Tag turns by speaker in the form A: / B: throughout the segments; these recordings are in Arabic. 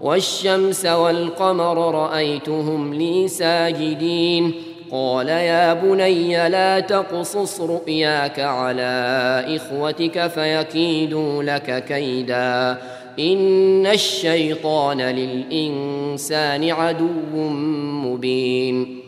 A: والشمس والقمر رأيتهم لي ساجدين. قال يا بني لا تقصص رؤياك على إخوتك فيكيدوا لك كيدا. إن الشيطان للإنسان عدو مبين.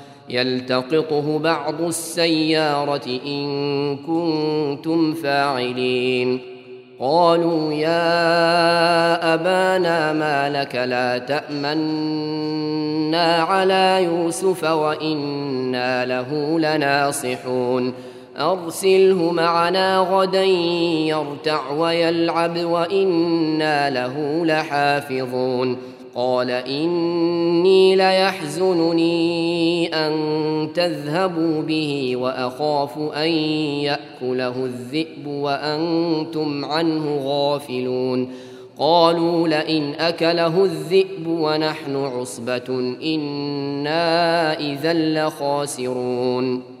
A: يلتقطه بعض السيارة إن كنتم فاعلين. قالوا يا أبانا ما لك لا تأمنا على يوسف وإنا له لناصحون. أرسله معنا غدا يرتع ويلعب وإنا له لحافظون. قال إني ليحزنني أن تذهبوا به وأخاف أن يأكله الذئب وأنتم عنه غافلون. قالوا لئن أكله الذئب ونحن عصبة إنا إذا لخاسرون.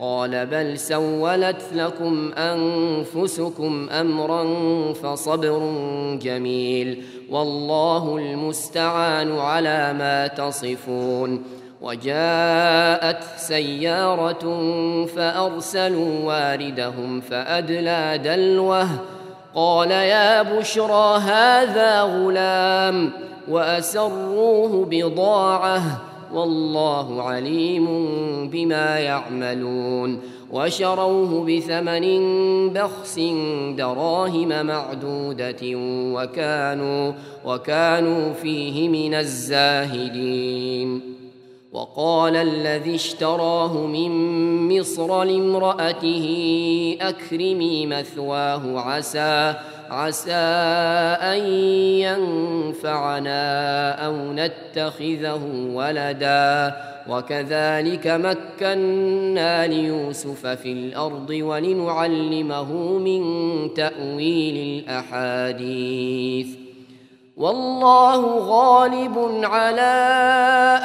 A: قال بل سولت لكم أنفسكم أمرا فصبر جميل والله المستعان على ما تصفون وجاءت سيارة فأرسلوا واردهم فأدلى دلوه قال يا بشرى هذا غلام وأسروه بضاعة والله عليم بما يعملون وشروه بثمن بخس دراهم معدودة وكانوا وكانوا فيه من الزاهدين. وقال الذي اشتراه من مصر لامرأته أكرمي مثواه عسى عسى أن ينفعنا أو نتخذه ولدا. وكذلك مكنا ليوسف في الأرض ولنعلمه من تأويل الأحاديث. والله غالب على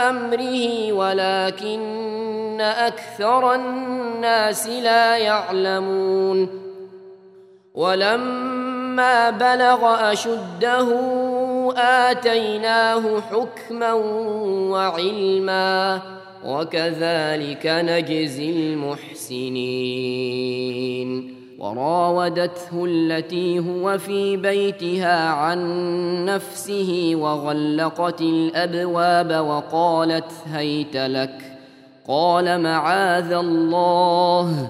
A: أمره ولكن أكثر الناس لا يعلمون. ولما بلغ اشده اتيناه حكما وعلما وكذلك نجزي المحسنين وراودته التي هو في بيتها عن نفسه وغلقت الابواب وقالت هيت لك قال معاذ الله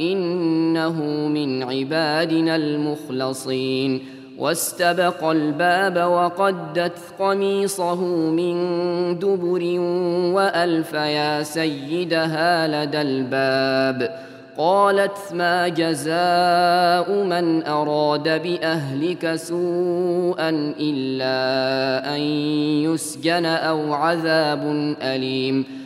A: إنه من عبادنا المخلصين. واستبق الباب وقدت قميصه من دبر وألف يا سيدها لدى الباب. قالت ما جزاء من أراد بأهلك سوءا إلا أن يسجن أو عذاب أليم.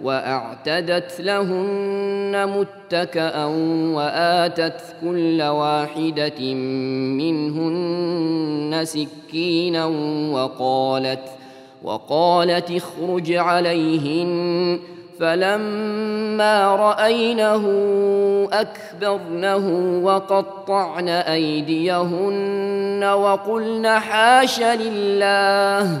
A: وأعتدت لهن متكئا وآتت كل واحدة منهن سكينا وقالت وقالت اخرج عليهن. فلما رأينه أكبرنه وقطعن أيديهن وقلن حاش لله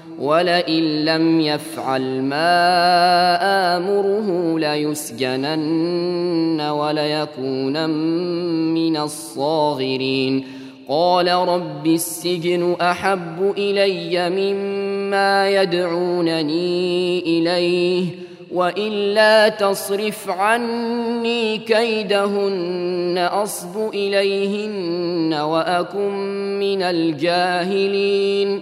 A: ولئن لم يفعل ما آمره ليسجنن وليكونن من الصاغرين. قال رب السجن أحب إلي مما يدعونني إليه وإلا تصرف عني كيدهن أصب إليهن وأكن من الجاهلين.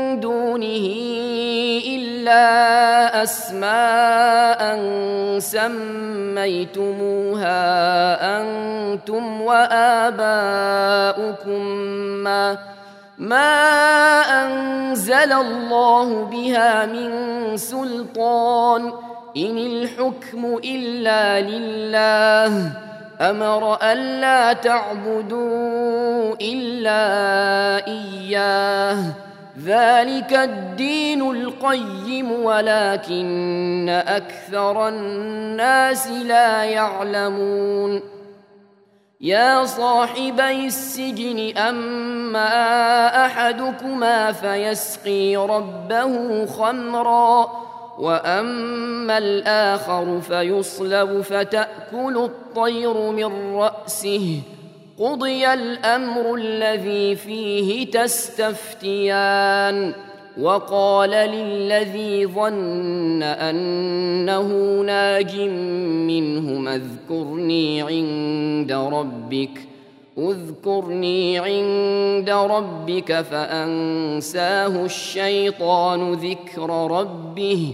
A: دونه إلا أسماء سميتموها أنتم وآباؤكم ما ما أنزل الله بها من سلطان إن الحكم إلا لله أمر ألا تعبدوا إلا إياه ذلك الدين القيم ولكن أكثر الناس لا يعلمون. يا صاحبي السجن أما أحدكما فيسقي ربه خمرا وأما الآخر فيصلب فتأكل الطير من رأسه. قضي الامر الذي فيه تستفتيان وقال للذي ظن انه ناج منهم اذكرني عند ربك اذكرني عند ربك فانساه الشيطان ذكر ربه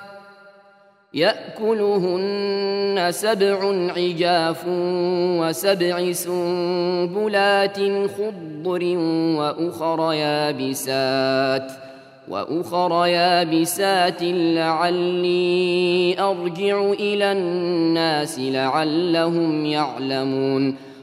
A: يأكلهن سبع عجاف وسبع سنبلات خضر وأخر يابسات وأخر يابسات لعلي أرجع إلى الناس لعلهم يعلمون.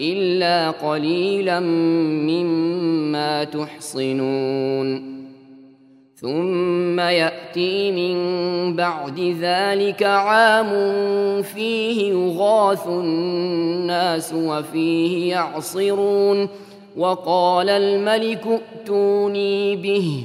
A: إلا قليلا مما تحصنون ثم يأتي من بعد ذلك عام فيه يغاث الناس وفيه يعصرون وقال الملك ائتوني به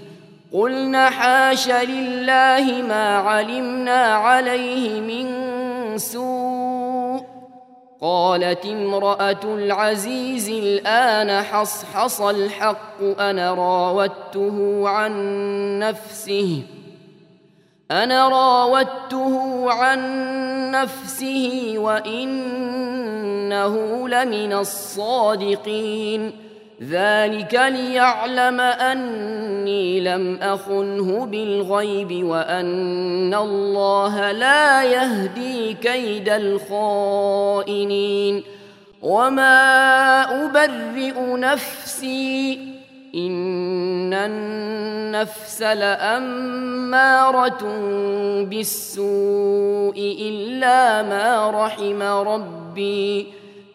A: قلنا حاش لله ما علمنا عليه من سوء. قالت امرأة العزيز الآن حصحص الحق أنا راودته عن نفسه أنا راودته عن نفسه وإنه لمن الصادقين. ذلك ليعلم اني لم اخنه بالغيب وان الله لا يهدي كيد الخائنين وما ابرئ نفسي ان النفس لاماره بالسوء الا ما رحم ربي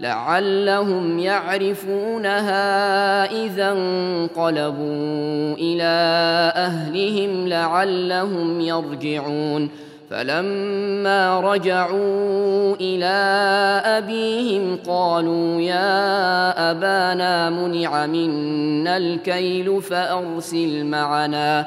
A: لعلهم يعرفونها اذا انقلبوا إلى اهلهم لعلهم يرجعون فلما رجعوا إلى ابيهم قالوا يا ابانا منع منا الكيل فارسل معنا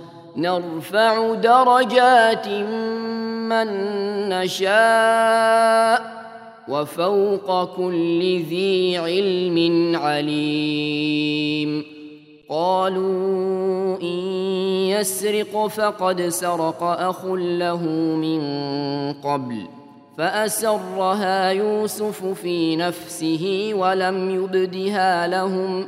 A: نرفع درجات من نشاء وفوق كل ذي علم عليم. قالوا إن يسرق فقد سرق أخ له من قبل فأسرها يوسف في نفسه ولم يبدها لهم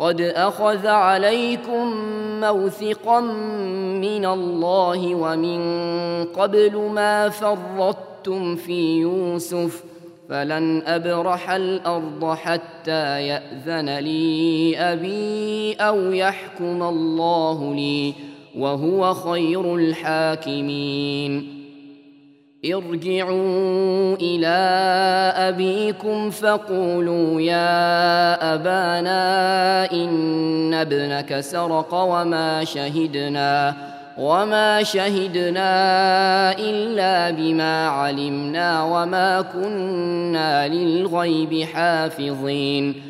A: قد أخذ عليكم موثقا من الله ومن قبل ما فرطتم في يوسف فلن أبرح الأرض حتى يأذن لي أبي أو يحكم الله لي وهو خير الحاكمين ارجعوا إلى أبيكم فقولوا يا أبانا إن ابنك سرق وما شهدنا وما شهدنا إلا بما علمنا وما كنا للغيب حافظين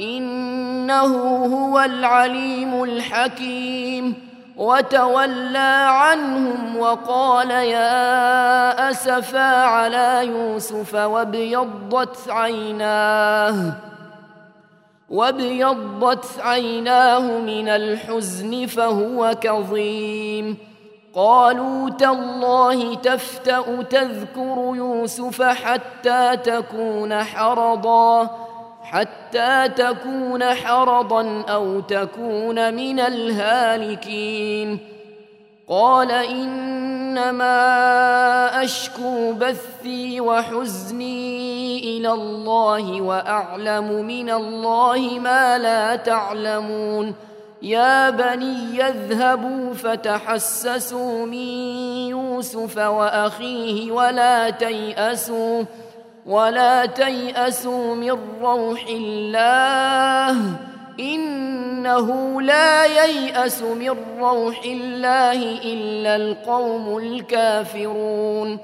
A: إنه هو العليم الحكيم. وتولى عنهم وقال يا أسفا على يوسف وابيضت عيناه وابيضت عيناه من الحزن فهو كظيم. قالوا تالله تفتأ تذكر يوسف حتى تكون حرضا. حتى تكون حرضا أو تكون من الهالكين. قال إنما أشكو بثي وحزني إلى الله وأعلم من الله ما لا تعلمون. يا بني اذهبوا فتحسسوا من يوسف وأخيه ولا تيأسوا. ولا تيأسوا من روح الله إنه لا ييأس من روح الله إلا القوم الكافرون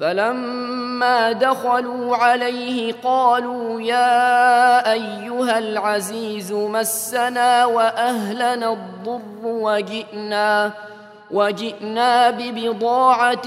A: فلما دخلوا عليه قالوا يا أيها العزيز مسنا وأهلنا الضر وجئنا وجئنا ببضاعة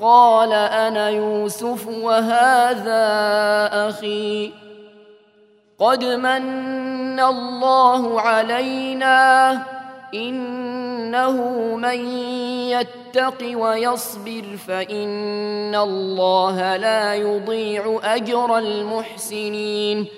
A: قال أنا يوسف وهذا أخي. قد من الله علينا إنه من يتق ويصبر فإن الله لا يضيع أجر المحسنين.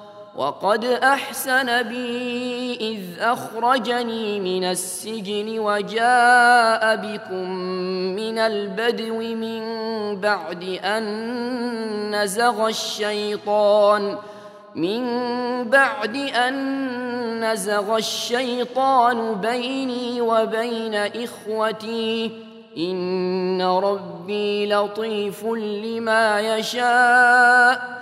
A: وقد أحسن بي إذ أخرجني من السجن وجاء بكم من البدو من بعد أن نزغ الشيطان ۖ من بعد أن نزغ الشيطان بيني وبين إخوتي إن ربي لطيف لما يشاء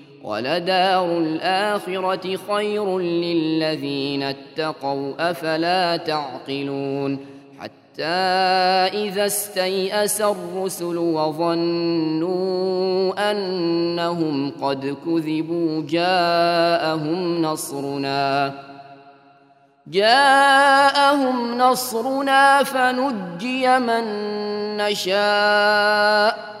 A: ولدار الآخرة خير للذين اتقوا أفلا تعقلون؟ حتى إذا استيأس الرسل وظنوا أنهم قد كذبوا جاءهم نصرنا جاءهم نصرنا فنجي من نشاء.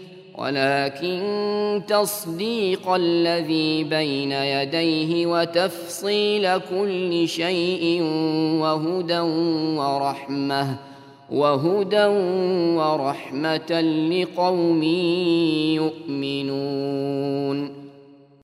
A: ولكن تصديق الذي بين يديه وتفصيل كل شيء وهدى ورحمة وهدى ورحمة لقوم يؤمنون.